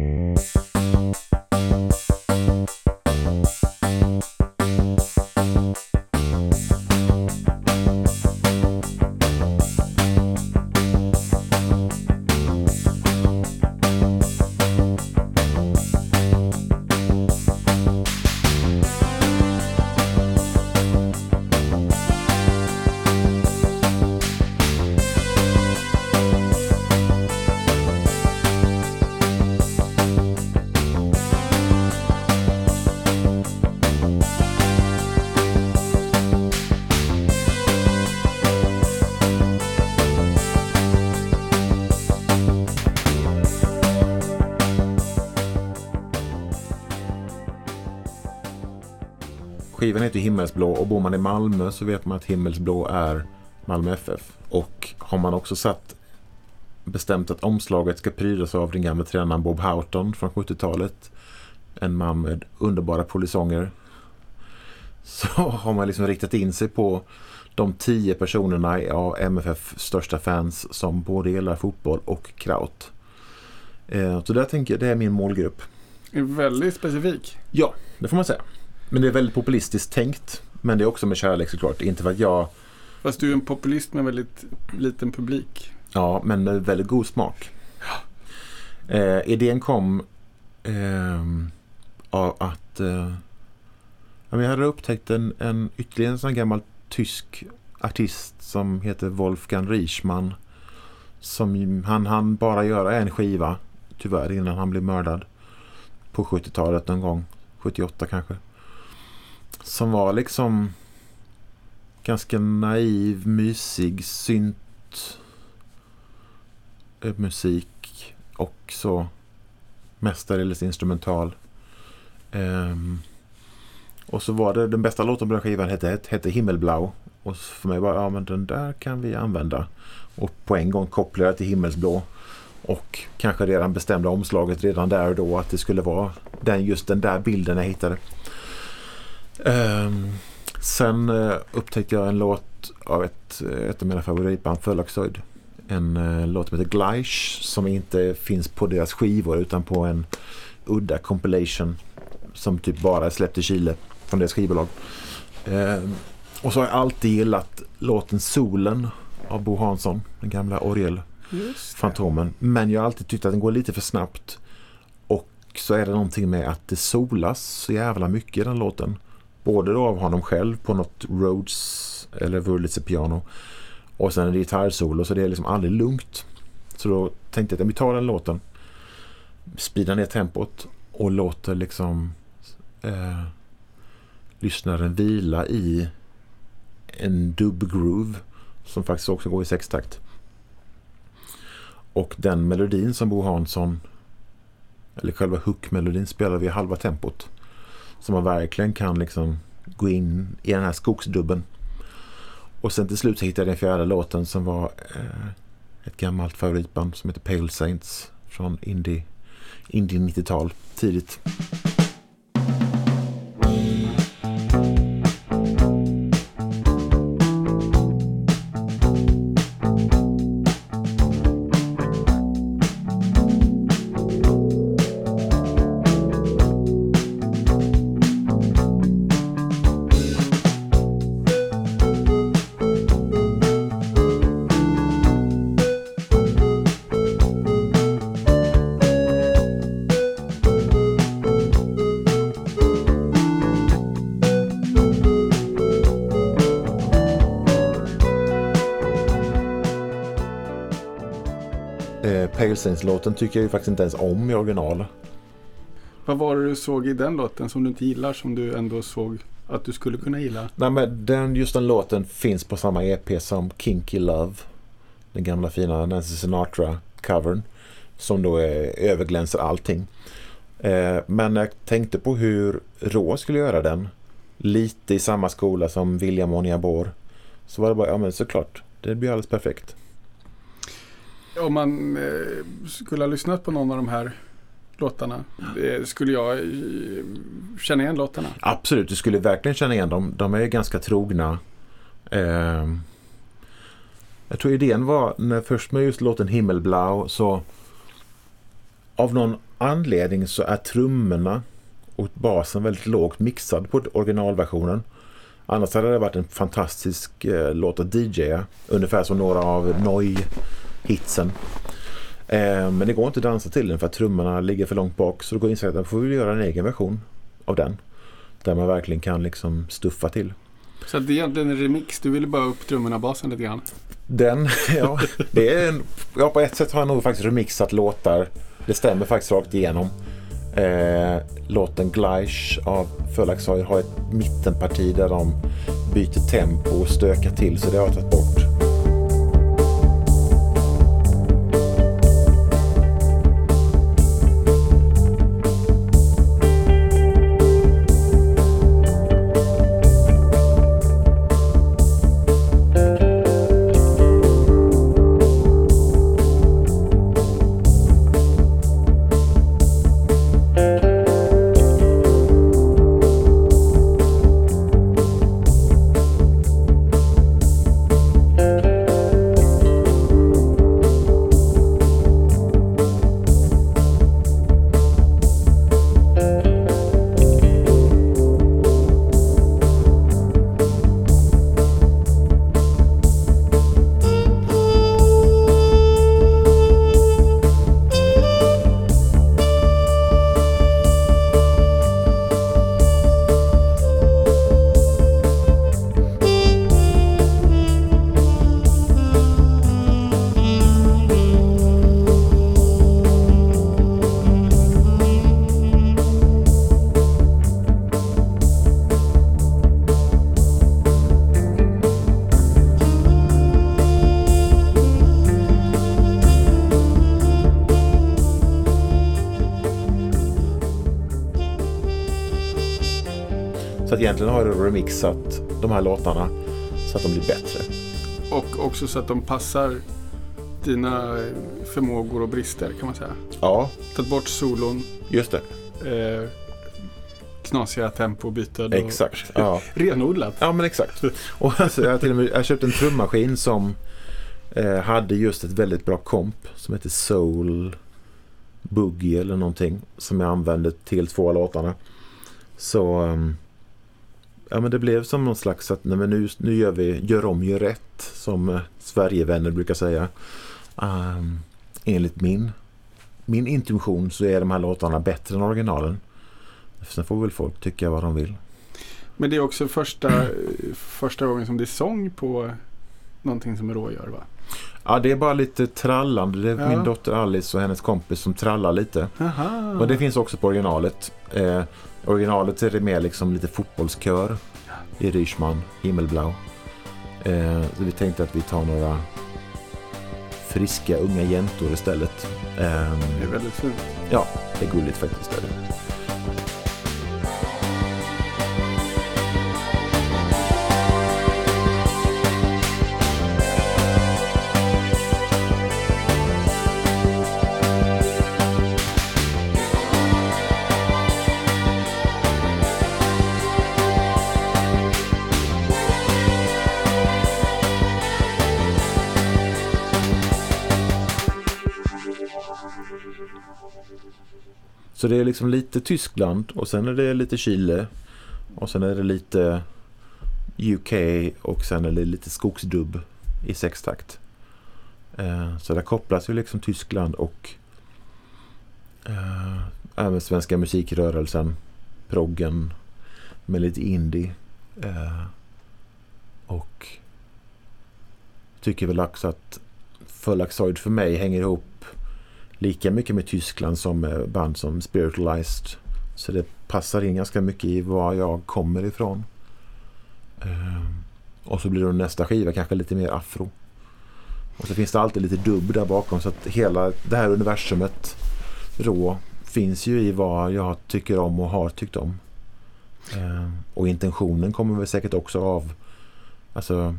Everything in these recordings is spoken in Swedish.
Música Skivan heter Himmelsblå och bor man i Malmö så vet man att Himmelsblå är Malmö FF. Och har man också satt bestämt att omslaget ska prydas av den gamla tränaren Bob Houghton från 70-talet. En man med underbara polisonger. Så har man liksom riktat in sig på de tio personerna av MFF största fans som både gillar fotboll och kraut. Eh, så där tänker jag, det är min målgrupp. Är väldigt specifik. Ja, det får man säga. Men det är väldigt populistiskt tänkt. Men det är också med kärlek såklart. Inte för att jag... Fast du är en populist med väldigt liten publik. Ja, men med väldigt god smak. Eh, idén kom eh, av att eh, jag hade upptäckt en, en ytterligare en sån gammal tysk artist som heter Wolfgang Riechmann. Som han han bara göra en skiva tyvärr innan han blev mördad. På 70-talet någon gång. 78 kanske. Som var liksom ganska naiv, mysig, synt eh, musik och så mestadels instrumental. Um, och så var det den bästa låten på den skivan hette, hette Himmelblau. Och för mig var ja men den där kan vi använda. Och på en gång kopplade jag till Himmelsblå. Och kanske redan bestämde omslaget redan där och då att det skulle vara den, just den där bilden jag hittade. Um, sen uh, upptäckte jag en låt av ett, ett av mina favoritband, Förlagsöjd. En uh, låt som heter Gleich som inte finns på deras skivor utan på en udda compilation som typ bara är släppt i Chile från deras skivbolag. Um, och så har jag alltid gillat låten Solen av Bo Hansson, den gamla orgelfantomen. Men jag har alltid tyckt att den går lite för snabbt. Och så är det någonting med att det solas så jävla mycket i den låten. Både då av honom själv på något Rhodes eller Wurlitzer piano och sen en gitarrsolo så det är liksom aldrig lugnt. Så då tänkte jag att vi tar den låten, speedar ner tempot och låter liksom eh, lyssnaren vila i en dub-groove som faktiskt också går i sextakt. Och den melodin som Bo Hansson eller själva hook-melodin spelar vi halva tempot. Så man verkligen kan liksom gå in i den här skogsdubben. Och sen till slut så hittade jag den fjärde låten som var eh, ett gammalt favoritband som heter Pale Saints från indie, indie 90-tal tidigt. Saints-låten tycker jag ju faktiskt inte ens om i original. Vad var det du såg i den låten som du inte gillar som du ändå såg att du skulle kunna gilla? Nej men den, just den låten finns på samma EP som Kinky Love. Den gamla fina Nancy Sinatra-covern. Som då är, överglänser allting. Eh, men jag tänkte på hur Rå skulle göra den. Lite i samma skola som William Oniabor. Så var det bara, ja men såklart. Det blir alldeles perfekt om man eh, skulle ha lyssnat på någon av de här låtarna eh, skulle jag eh, känna igen låtarna. Absolut, du skulle verkligen känna igen dem. De är ganska trogna. Eh, jag tror idén var när först med just låten Himmelblau så av någon anledning så är trummorna och basen väldigt lågt mixad på originalversionen. Annars hade det varit en fantastisk eh, låt att DJa. Ungefär som några av Noi Noi-hitsen. Eh, men det går inte att dansa till den för att trummorna ligger för långt bak. Så då går insikten att får vi göra en egen version av den. Där man verkligen kan liksom stuffa till. Så det är egentligen en remix. Du ville bara upp trummorna och basen lite grann. Den, ja. Det är en, ja, på ett sätt har jag nog faktiskt remixat låtar. Det stämmer faktiskt rakt igenom. Eh, låten Gleish av Förlagshajer har ett mittenparti där de byter tempo och stökar till så det har jag tagit bort. Egentligen har jag remixat de här låtarna så att de blir bättre. Och också så att de passar dina förmågor och brister kan man säga. Ja, Tagit bort solon, just det. eh, knasiga tempobyten. Exakt. Ja. Renodlat. Ja men exakt. Och alltså, jag, har till och med, jag köpte en trummaskin som eh, hade just ett väldigt bra komp som heter Soul Boogie eller någonting som jag använde till två av låtarna. Så um, ja men det blev som någon slags att nej, men nu, nu gör vi gör om, gör rätt som eh, Sverigevänner brukar säga. Um, enligt min, min intuition så är de här låtarna bättre än originalen. Sen får väl folk tycka vad de vill. Men det är också första, eh, första gången som det är sång på eh, någonting som Rå gör va? Ja, det är bara lite trallande. Det är Ja. min dotter Alice och hennes kompis som trallar lite. Aha. Och det finns också på originalet. Eh, originalet är det mer liksom lite fotbollskör i Ryschman, Himmelblau. Eh, så vi tänkte att vi tar några friska unga jäntor istället. Eh, Det är väldigt fint. ja, det är gulligt faktiskt. Är det. Så det är liksom lite Tyskland och sen är det lite Chile och sen är det lite UK och sen är det lite skogsdubb i sextakt. Eh, så där kopplas ju liksom Tyskland och eh, även svenska musikrörelsen, proggen med lite indie. Eh, och tycker väl också att Fullaxoid för mig hänger ihop lika mycket med Tyskland som med band som Spiritualized. Så det passar in ganska mycket i var jag kommer ifrån. Ehm, och så blir då nästa skiva kanske lite mer afro. Och så finns det alltid lite dubb där bakom så att hela det här universumet rå finns ju i vad jag tycker om och har tyckt om. Ehm, och intentionen kommer väl säkert också av alltså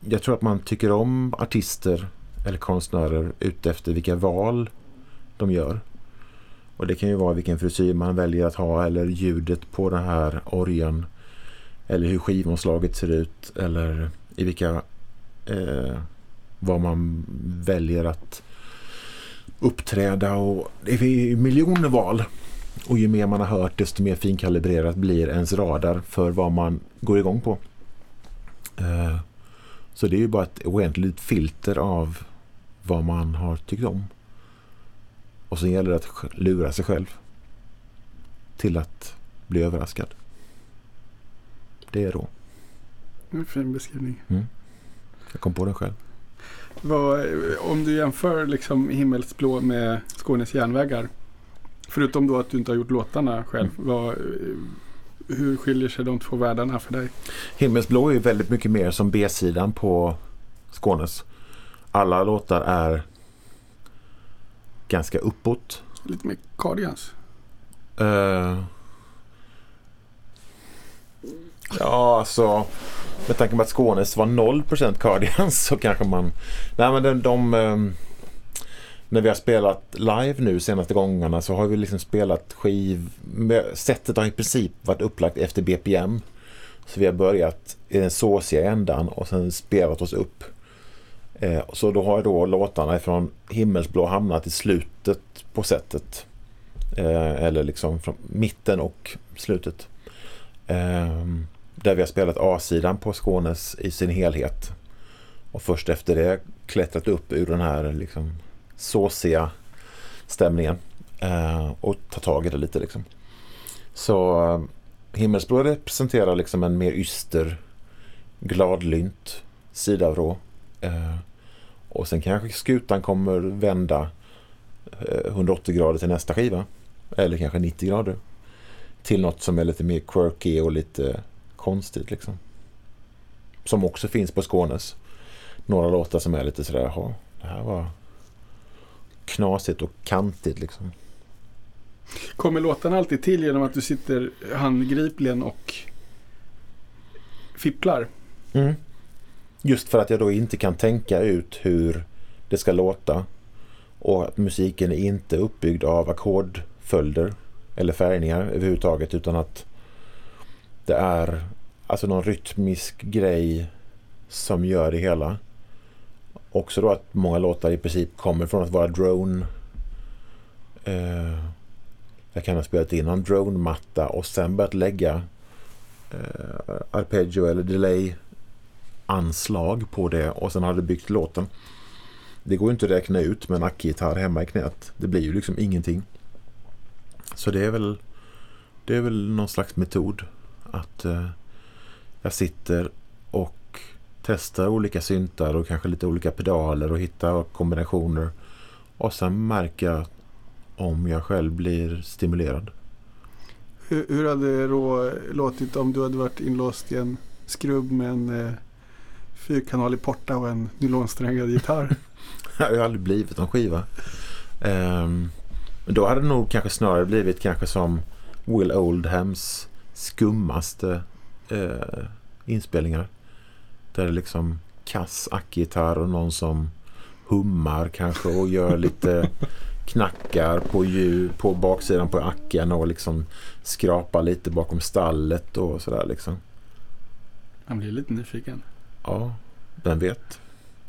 jag tror att man tycker om artister eller konstnärer utefter vilka val de gör. Och det kan ju vara vilken frisyr man väljer att ha eller ljudet på den här orgeln. Eller hur skivomslaget ser ut eller i vilka eh, vad man väljer att uppträda och det är miljoner val. Och ju mer man har hört desto mer finkalibrerat blir ens radar för vad man går igång på. Eh, så det är ju bara ett oändligt filter av vad man har tyckt om. Och sen gäller det att lura sig själv till att bli överraskad. Det är då. En fin beskrivning. Mm. Jag kom på den själv. Vad, om du jämför liksom himmelsblå med Skånes järnvägar. Förutom då att du inte har gjort låtarna själv. Mm. Vad, hur skiljer sig de två världarna för dig? Himmelsblå är väldigt mycket mer som B-sidan på Skånes. Alla låtar är ganska uppåt. Lite mer Cardigans. Uh, ja, alltså med tanke på att Skånes var 0% Cardigans så kanske man... Nej men de, de um, när vi har spelat live nu senaste gångerna så har vi liksom spelat skiv... Sättet har i princip varit upplagt efter BPM. Så vi har börjat i den såsiga ändan och sen spelat oss upp. Eh, så då har då låtarna från Himmelsblå hamnat i slutet på sättet. Eh, eller liksom från mitten och slutet. Eh, där vi har spelat A-sidan på Skånes i sin helhet. Och först efter det klättrat upp ur den här liksom såsiga stämningen. Eh, och ta tag i det lite liksom. Så eh, Himmelsblå representerar liksom en mer yster, gladlynt sida av Rå. Eh, och sen kanske skutan kommer vända 180 grader till nästa skiva. Eller kanske 90 grader. Till något som är lite mer quirky och lite konstigt liksom. Som också finns på Skånes. Några låtar som är lite sådär, jaha, det här var knasigt och kantigt liksom. Kommer låtarna alltid till genom att du sitter handgripligen och fipplar? Mm. Just för att jag då inte kan tänka ut hur det ska låta. Och att musiken är inte uppbyggd av ackordföljder eller färgningar överhuvudtaget utan att det är alltså någon rytmisk grej som gör det hela. Också då att många låtar i princip kommer från att vara drone. Eh, jag kan ha spelat in en drone-matta och sen börjat lägga eh, arpeggio eller delay anslag på det och sen hade byggt låten. Det går inte att räkna ut med en ackgitarr hemma i knät. Det blir ju liksom ingenting. Så det är väl det är väl någon slags metod att eh, jag sitter och testar olika syntar och kanske lite olika pedaler och hittar kombinationer. Och sen märker jag om jag själv blir stimulerad. Hur, hur hade det då låtit om du hade varit inlåst i en skrubb med en eh, fyrkanalig porta och en nylonsträngad gitarr? jag har aldrig blivit en skiva. Um, då hade det nog kanske snarare blivit kanske som Will Oldhams skummaste uh, inspelningar. Där det är liksom kass ackgitarr och någon som hummar kanske och gör lite knackar på ljud på baksidan på acken och liksom skrapar lite bakom stallet och sådär liksom. Man blir lite nyfiken. Ja, vem vet.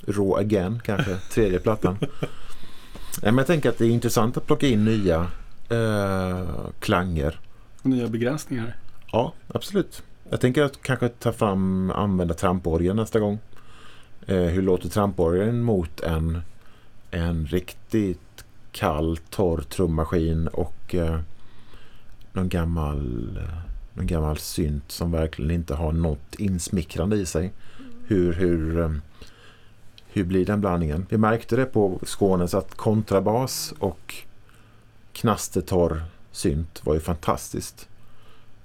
Raw Again kanske, tredje plattan. men jag tänker att det är intressant att plocka in nya eh, klanger. Och nya begränsningar. Ja, absolut. Jag tänker att kanske ta fram, använda tramporgeln nästa gång. Eh, hur låter tramporgeln mot en, en riktigt kall, torr trummaskin och eh, någon gammal, någon gammal synt som verkligen inte har något insmickrande i sig. Hur, hur, eh, hur blir den blandningen? Vi märkte det på Skånes att kontrabas och knastertorr synt var ju fantastiskt.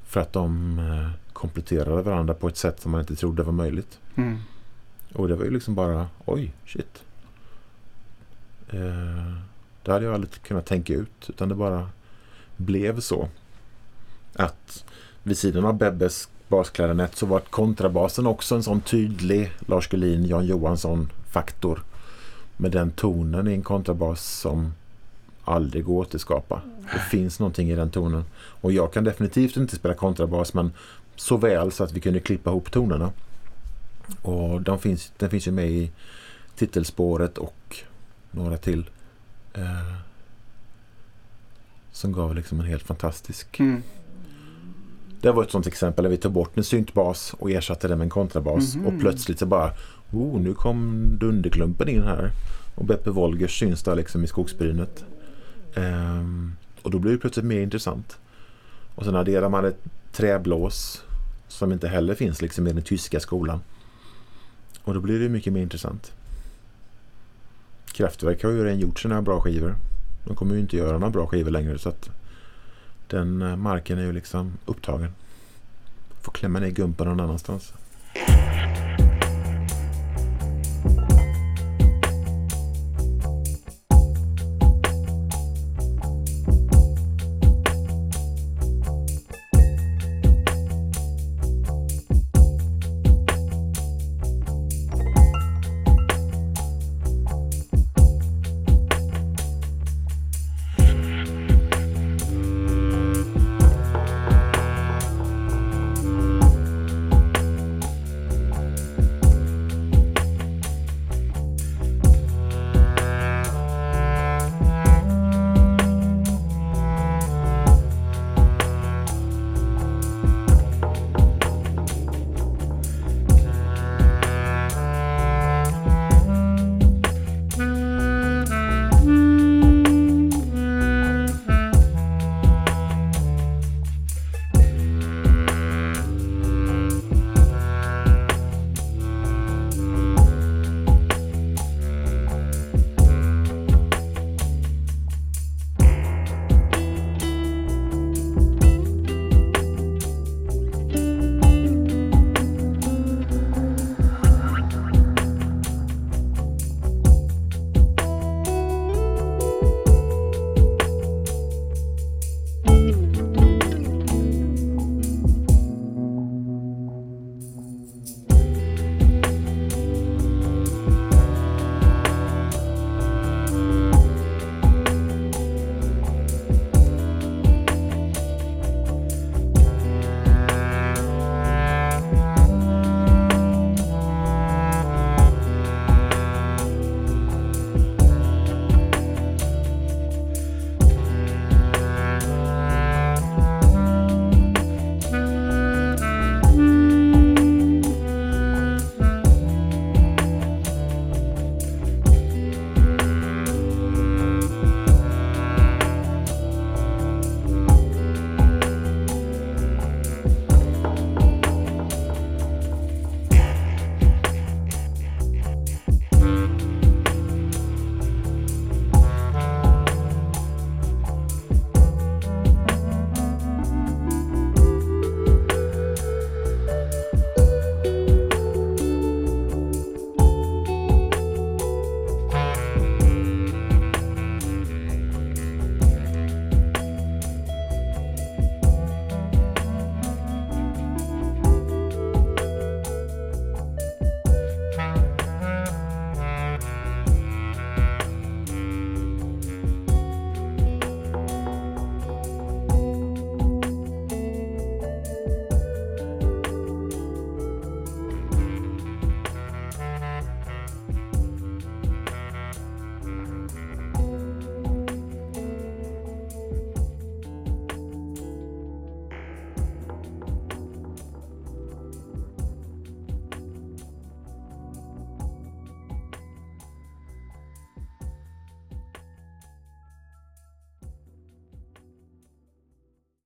För att de eh, kompletterade varandra på ett sätt som man inte trodde var möjligt. Mm. Och det var ju liksom bara, oj, shit. Eh, det hade jag aldrig kunnat tänka ut. Utan det bara blev så. Att vid sidan av Bebbes basklarinett så var kontrabasen också en sån tydlig Lars Gullin, Jan Johansson-faktor. Med den tonen i en kontrabas som aldrig går att återskapa. Det finns någonting i den tonen. Och jag kan definitivt inte spela kontrabas men så väl så att vi kunde klippa ihop tonerna. Och de finns, den finns ju med i titelspåret och några till. Eh, som gav liksom en helt fantastisk... Mm. Det var ett sånt exempel där vi tog bort en syntbas och ersatte den med en kontrabas. Mhm. Och plötsligt så bara, oh, nu kom Dunderklumpen in här. Och Beppe Wolgers syns där liksom i skogsbrynet. Ehm, och då blir det plötsligt mer intressant. Och sen adderar man ett träblås som inte heller finns liksom i den tyska skolan. Och då blir det mycket mer intressant. Kraftwerk har ju redan gjort sina bra skivor. De kommer ju inte göra några bra skivor längre så att den eh, marken är ju liksom upptagen. Får klämma ner gumpen någon annanstans.